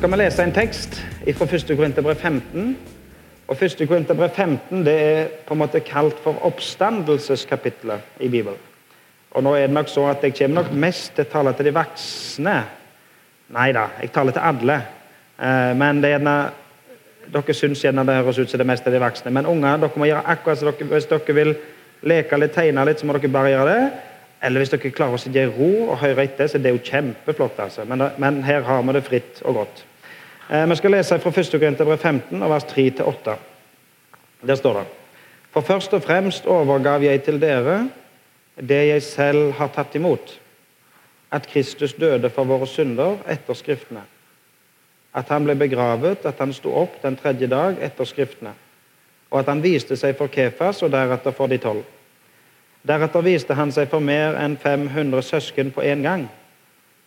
skal vi lese en tekst fra 1. Korinterbrev 15. Og 1. Korinterbrev 15 det er på en måte kalt for oppstandelseskapitlet i Bibelen. Og nå er det nok så at Jeg kommer nok mest til å tale til de voksne. Nei da, jeg taler til alle. Eh, men det er gjerne, dere syns gjerne det høres ut som det meste er de voksne. Men unger dere må gjøre akkurat som dere Hvis dere vil leke litt, tegne litt, så må dere bare gjøre det. Eller hvis dere klarer å sitte i ro og høre etter, så det er jo kjempeflott. altså. Men, men her har vi det fritt og godt. Eh, vi skal lese fra 1. Korinterbrev 15, vers 3-8. Der står det For først og fremst overgav jeg til dere det jeg selv har tatt imot, at Kristus døde for våre synder etter Skriftene. At han ble begravet, at han sto opp den tredje dag etter Skriftene, og at han viste seg for Kefas og deretter for de tolv. Deretter viste han seg for mer enn 500 søsken på én gang.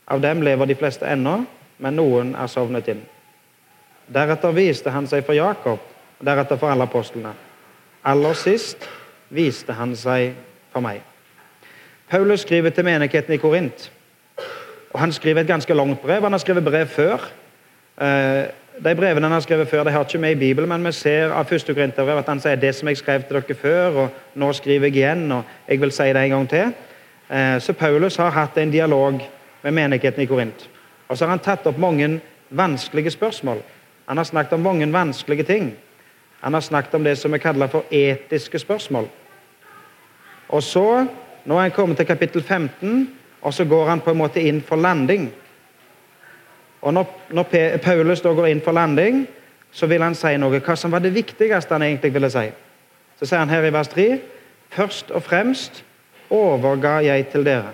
Av dem lever de fleste ennå, men noen er sovnet inn. Deretter viste han seg for Jakob, og deretter for alle apostlene. Aller sist viste han seg for meg. Paulus skriver til menigheten i Korint. og Han skriver et ganske langt brev. Han har skrevet brev før. Eh, de brevene han har skrevet før, de har ikke med i Bibelen, men vi ser av første Korinterbrev at han sier det som jeg skrev til dere før, og nå skriver jeg igjen, og jeg vil si det en gang til. Eh, så Paulus har hatt en dialog med menigheten i Korint. Og så har han tatt opp mange vanskelige spørsmål. Han har snakket om mange vanskelige ting. Han har snakket om det som vi kaller for etiske spørsmål. Og så nå er han kommet til kapittel 15, og så går han på en måte inn for landing. Og Når, når Paulus da går inn for landing, så vil han si noe hva som var det viktigste han egentlig ville si. Så sier han her i vers 3.: Først og fremst overga jeg til dere.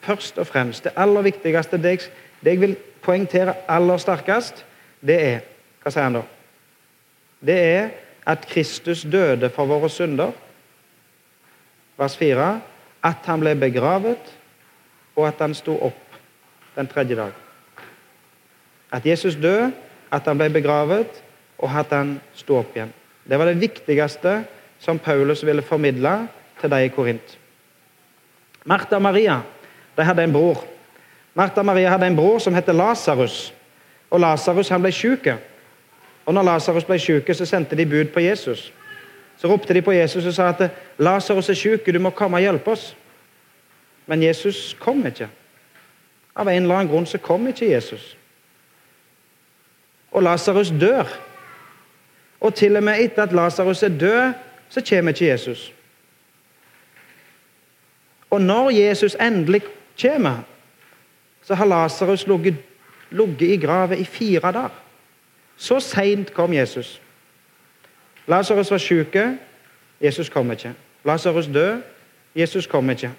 Først og fremst. Det aller viktigste, det jeg, det jeg vil poengtere aller sterkest, det er Hva sier han da? Det er at Kristus døde for våre synder. Vers 4 at han ble begravet, og at han sto opp den tredje dag. At Jesus døde, at han ble begravet, og at han sto opp igjen. Det var det viktigste som Paulus ville formidle til de i Korint. Martha og Maria de hadde en bror. Martha og Maria hadde en bror som het Lasarus. Og Lasarus ble syk. Og når Lasarus ble syk, så sendte de bud på Jesus. Så ropte de på Jesus og sa at 'Lasarus er syk, du må komme og hjelpe oss'. Men Jesus kom ikke. Av en eller annen grunn så kom ikke Jesus. Og Lasarus dør. Og til og med etter at Lasarus er død, så kommer ikke Jesus. Og når Jesus endelig kommer, så har Lasarus ligget i graven i fire dager. Så seint kom Jesus. Lasarus var syk. Jesus kom ikke. Lasarus død. Jesus kom ikke.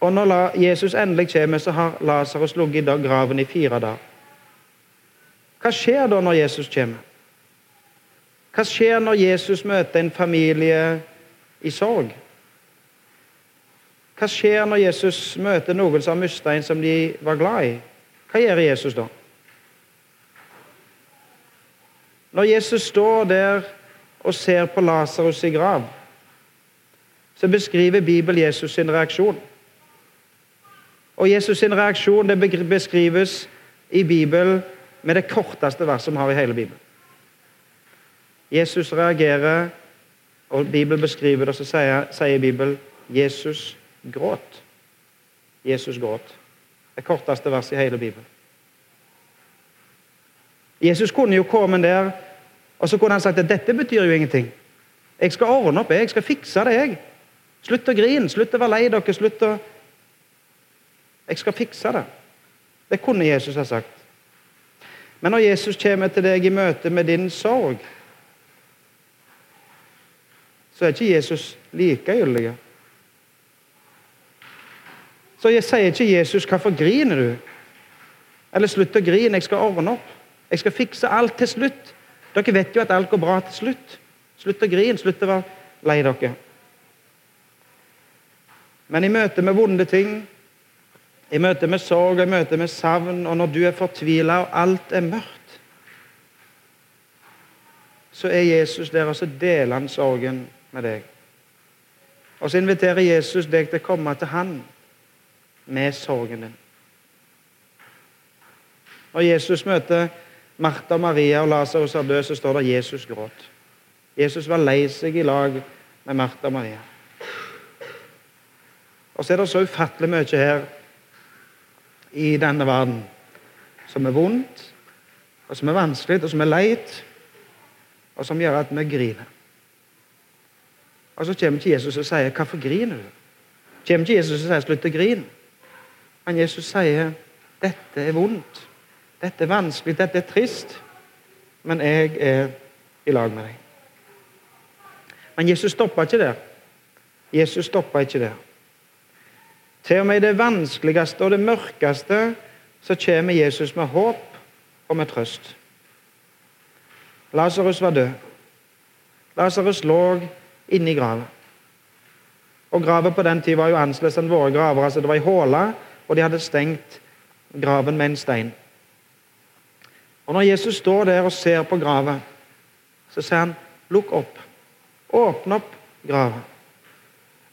Og når Jesus endelig kommer, så har Lasarus ligget i graven i fire dager. Hva skjer da når Jesus kommer? Hva skjer når Jesus møter en familie i sorg? Hva skjer når Jesus møter noen som har mistet en som de var glad i? Hva gjør Jesus da? Når Jesus står der og ser på Lasarus i grav, så beskriver Bibelen Jesus sin reaksjon. Og Jesus sin reaksjon det beskrives i Bibelen med det korteste verset vi har i hele Bibelen. Jesus reagerer, og Bibelen beskriver det, og så sier, sier Bibelen Jesus gråt. Jesus gråt. Det korteste verset i hele Bibelen. Jesus kunne jo komme der og så kunne han sagt at dette betyr jo ingenting. Jeg skal ordne opp, jeg skal fikse det. jeg. Slutt å grine, slutt å være lei dere. slutt å... Jeg skal fikse det. Det kunne Jesus ha sagt. Men når Jesus kommer til deg i møte med din sorg, så er ikke Jesus likegyldig. Så jeg sier ikke Jesus 'Hvorfor griner du?' Eller 'Slutt å grine, jeg skal ordne opp'. Jeg skal fikse alt til slutt. Dere vet jo at alt går bra til slutt. Slutt å grine, slutt å være lei dere. Men i møte med vonde ting, i møte med sorg, i møte med savn, og når du er fortvila og alt er mørkt, så er Jesus der, og så deler han sorgen med deg. Og så inviterer Jesus deg til å komme til han med sorgen din. Når Jesus møter Martha Maria og Lasarus er død, så står det Jesus gråt. Jesus var lei seg i lag med Martha og Maria. Og så er det så ufattelig mye her i denne verden som er vondt, og som er vanskelig, og som er leit, og som gjør at vi griner. Og så kommer ikke Jesus og sier 'Hvorfor griner du?' kommer ikke Jesus og sier 'slutt å grine'. Men Jesus sier 'Dette er vondt. Dette er vanskelig. Dette er trist. Men jeg er i lag med deg'. Men Jesus stoppa ikke der. Jesus stoppa ikke der. Til og med i det vanskeligste og det mørkeste så kommer Jesus med håp og med trøst. Lasarus var død. Lasarus lå inne i grava. Og Grava på den tid var jo annerledes enn våre graver. altså Det var ei håle, og de hadde stengt graven med en stein. Og Når Jesus står der og ser på grava, så sier han, 'Lukk opp. Åpne opp grava.'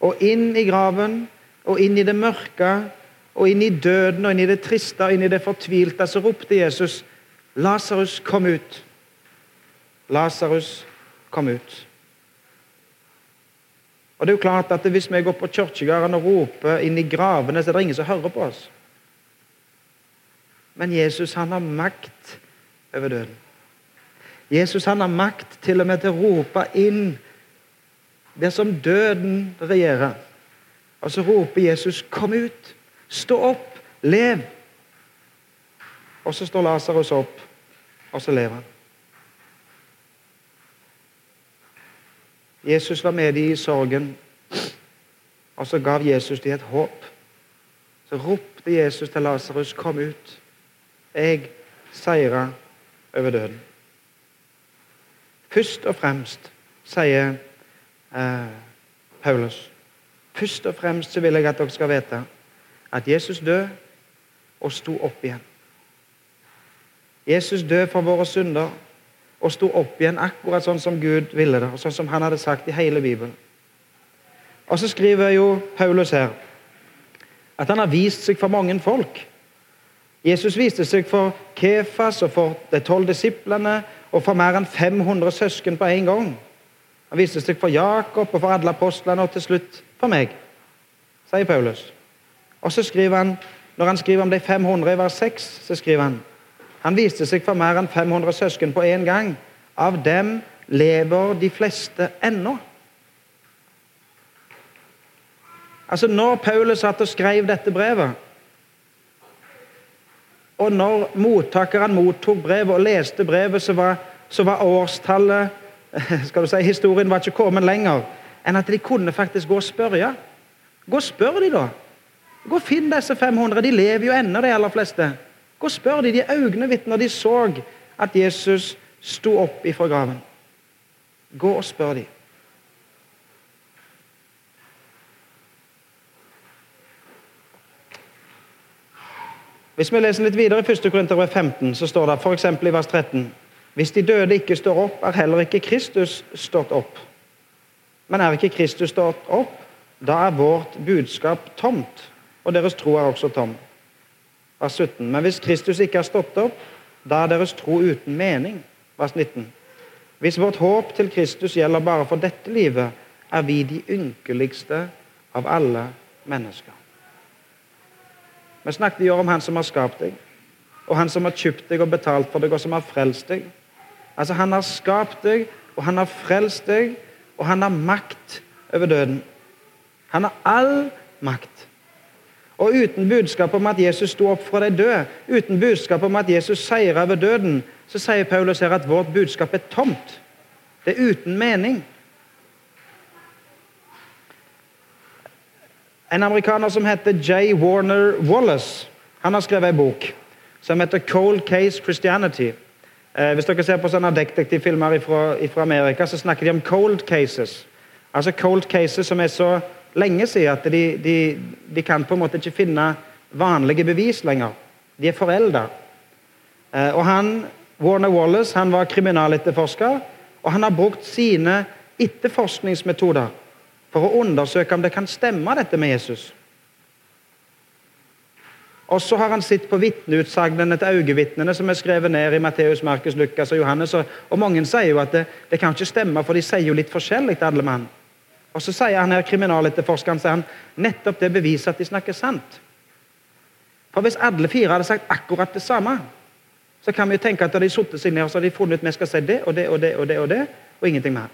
Og inn i graven, og inn i det mørke, og inn i døden, og inn i det triste, og inn i det fortvilte, så ropte Jesus, 'Lasarus, kom ut.' Lasarus, kom ut. Og det er jo klart at Hvis vi går på kirkegården og roper inn i gravene, så er det ingen som hører på oss. Men Jesus han har makt over døden. Jesus han har makt til og med til å rope inn det som døden regjerer. Og så roper Jesus 'Kom ut! Stå opp! Lev!' Og så står Lasarus opp, og så lever han. Jesus var med dem i sorgen, og så gav Jesus dem et håp. Så ropte Jesus til Lasarus, 'Kom ut. Jeg seira over døden.' Først og fremst, sier eh, Paulus, først og fremst så vil jeg at dere skal vite at Jesus døde og sto opp igjen. Jesus døde for våre synder og sto opp igjen akkurat sånn som Gud ville det, og sånn som han hadde sagt i hele Bibelen. Og så skriver jo Paulus her at han har vist seg for mange folk. Jesus viste seg for Kefas og for de tolv disiplene og for mer enn 500 søsken på en gang. Han viste seg for Jakob og for alle apostlene og til slutt for meg, sier Paulus. Og så skriver han, Når han skriver om de 500 i vers 6, så skriver han han viste seg for mer enn 500 søsken på én gang. Av dem lever de fleste ennå. Altså Når Paulus satt og skrev dette brevet, og når mottakeren mottok brevet og leste brevet, så var, så var årstallet skal du si, Historien var ikke kommet lenger enn at de kunne faktisk gå og spørre. Gå og spør de da. Gå og Finn disse 500. De lever jo ennå, de aller fleste. Gå og spør de, de er vitner de så at Jesus sto opp ifra graven. Gå og spør de. Hvis vi leser litt videre i 1. Korinterbrev 15, så står det f.eks. i vers 13 Hvis de døde ikke står opp, er heller ikke Kristus stått opp. Men er ikke Kristus stått opp, da er vårt budskap tomt, og deres tro er også tom vers 17. Men hvis Kristus ikke har stått opp, da er deres tro uten mening. Vers 19. Hvis vårt håp til Kristus gjelder bare for dette livet, er vi de ynkeligste av alle mennesker. Vi snakket i år om Han som har skapt deg, og Han som har kjøpt deg og betalt for deg, og som har frelst deg. Altså Han har skapt deg, og Han har frelst deg, og Han har makt over døden. Han har all makt. Og uten budskap om at Jesus sto opp fra de døde, uten budskap om at Jesus seira over døden, så sier Paulus her at vårt budskap er tomt. Det er uten mening. En amerikaner som heter J. Warner Wallace, han har skrevet en bok som heter 'Cold Case Christianity'. Eh, hvis dere ser på sånne detektivfilmer fra Amerika, så snakker de om cold cases. Altså cold cases som er så lenge siden at de, de, de, kan på en måte ikke finne vanlige bevis lenger. De er forelda. Eh, og han, Warner Wallace han var kriminaletterforsker, og han har brukt sine etterforskningsmetoder for å undersøke om det kan stemme, dette med Jesus. Og så har han sett på vitneutsagnene til øyevitnene som er skrevet ned i Matteus, Markus, Lukas og Johannes. Og, mange sier jo at det, det, kan ikke stemme, for de sier jo litt forskjellig, alle mann. Og så sier han her, kriminaletterforskeren sier han, nettopp det beviser at de snakker sant. For Hvis alle fire hadde sagt akkurat det samme, så kan vi jo tenke at de satte seg ned og så hadde de funnet ut vi skal si det og det og det og det, og det, og ingenting mer.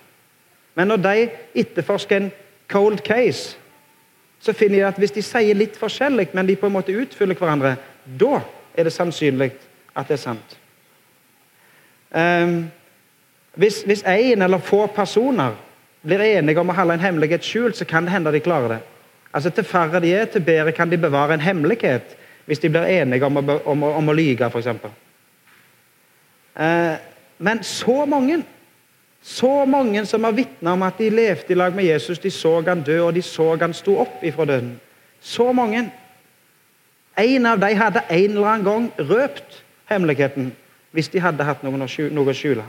Men når de etterforsker en cold case, så finner de at hvis de sier litt forskjellig, men de på en måte utfyller hverandre, da er det sannsynlig at det er sant. Um, hvis, hvis en eller få personer blir enige om å holde en hemmelighet skjult, så kan det hende de klarer det. Altså Til færre de er, til bedre kan de bevare en hemmelighet hvis de blir enige om å, om, om å lyge, f.eks. Uh, men så mange så mange som har vitna om at de levde i lag med Jesus, de så han dø, og de så han sto opp ifra døden. Så mange. En av dem hadde en eller annen gang røpt hemmeligheten hvis de hadde hatt noe å skjule.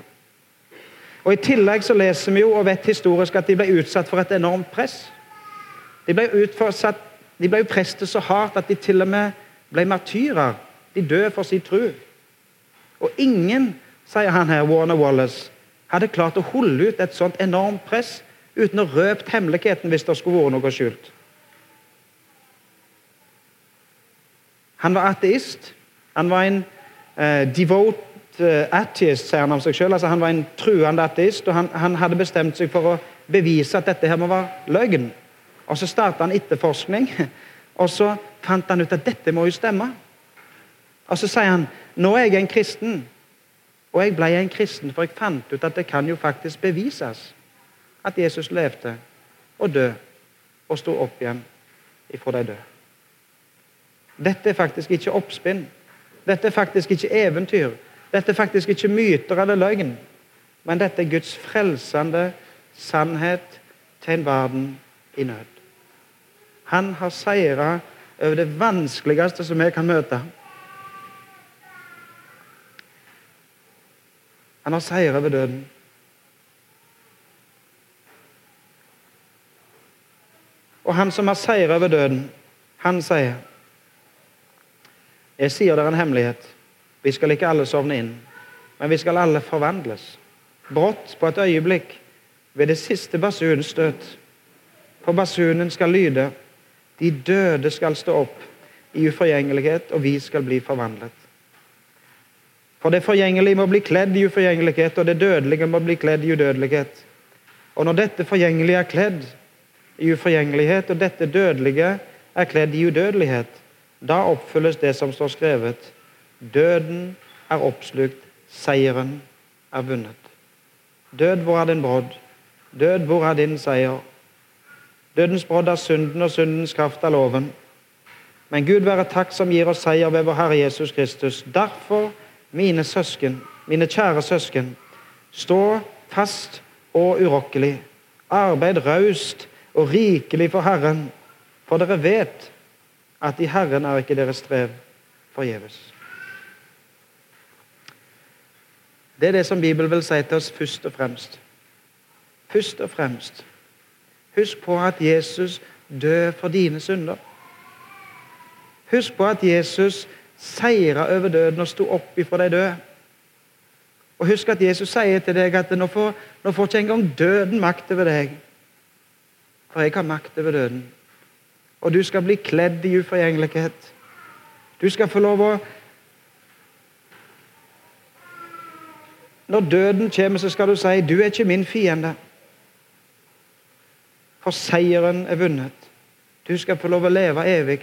Og I tillegg så leser vi jo og vet historisk at de ble utsatt for et enormt press. De ble, utsatt, de ble prestet så hardt at de til og med ble martyrer. De døde for sin tro. Og ingen, sier han her, Warner Wallace, hadde klart å holde ut et sånt enormt press uten å røpe hemmeligheten hvis det skulle vært noe skjult. Han var ateist. Han var en eh, devote uh, atheist, sier han om seg selv. Altså, han var en truende ateist, og han, han, hadde bestemt seg for å bevise at dette her må være løgn. Og Så starta han etterforskning, og så fant han ut at dette må jo stemme. Og Så sier han nå er jeg en kristen, og jeg ble en kristen, for jeg fant ut at det kan jo faktisk bevises at Jesus levde og døde og sto opp igjen ifra de døde. Dette er faktisk ikke oppspinn. Dette er faktisk ikke eventyr. Dette er faktisk ikke myter eller løgn. Men dette er Guds frelsende sannhet til en verden i nød. Han har seira over det vanskeligste som vi kan møte. Han har seier over døden. Og han som har seier over døden, han sier Jeg sier dere en hemmelighet. Vi skal ikke alle sovne inn, men vi skal alle forvandles. Brått, på et øyeblikk, ved det siste basunstøt. For basunen skal lyde. De døde skal stå opp i uforgjengelighet, og vi skal bli forvandlet. For det forgjengelige må bli kledd i uforgjengelighet, og det dødelige må bli kledd i udødelighet. Og når dette forgjengelige er kledd i uforgjengelighet, og dette dødelige er kledd i udødelighet, da oppfylles det som står skrevet. Døden er oppslukt, seieren er vunnet. Død, hvor er din brodd? Død, hvor er din seier? Dødens brodd er synden, og syndens kraft er loven. Men Gud være takk som gir oss seier ved vår Herre Jesus Kristus. Derfor mine søsken, mine kjære søsken, stå fast og urokkelig. Arbeid raust og rikelig for Herren, for dere vet at i Herren er ikke deres strev forgjeves. Det er det som Bibelen vil si til oss først og fremst. Først og fremst. Husk på at Jesus døde for dine synder. Husk på at Jesus seira over døden og sto opp ifra de døde. Og Husk at Jesus sier til deg at nå får, nå får ikke engang døden makt over deg. For jeg har makt over døden. Og du skal bli kledd i uforgjengelighet. Du skal få lov å Når døden kommer, så skal du si 'Du er ikke min fiende'. For seieren er vunnet. Du skal få lov å leve evig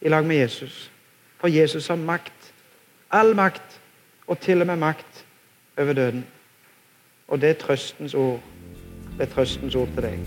i lag med Jesus. For Jesus har makt. All makt, og til og med makt over døden. Og det er trøstens ord. Det er trøstens ord til deg.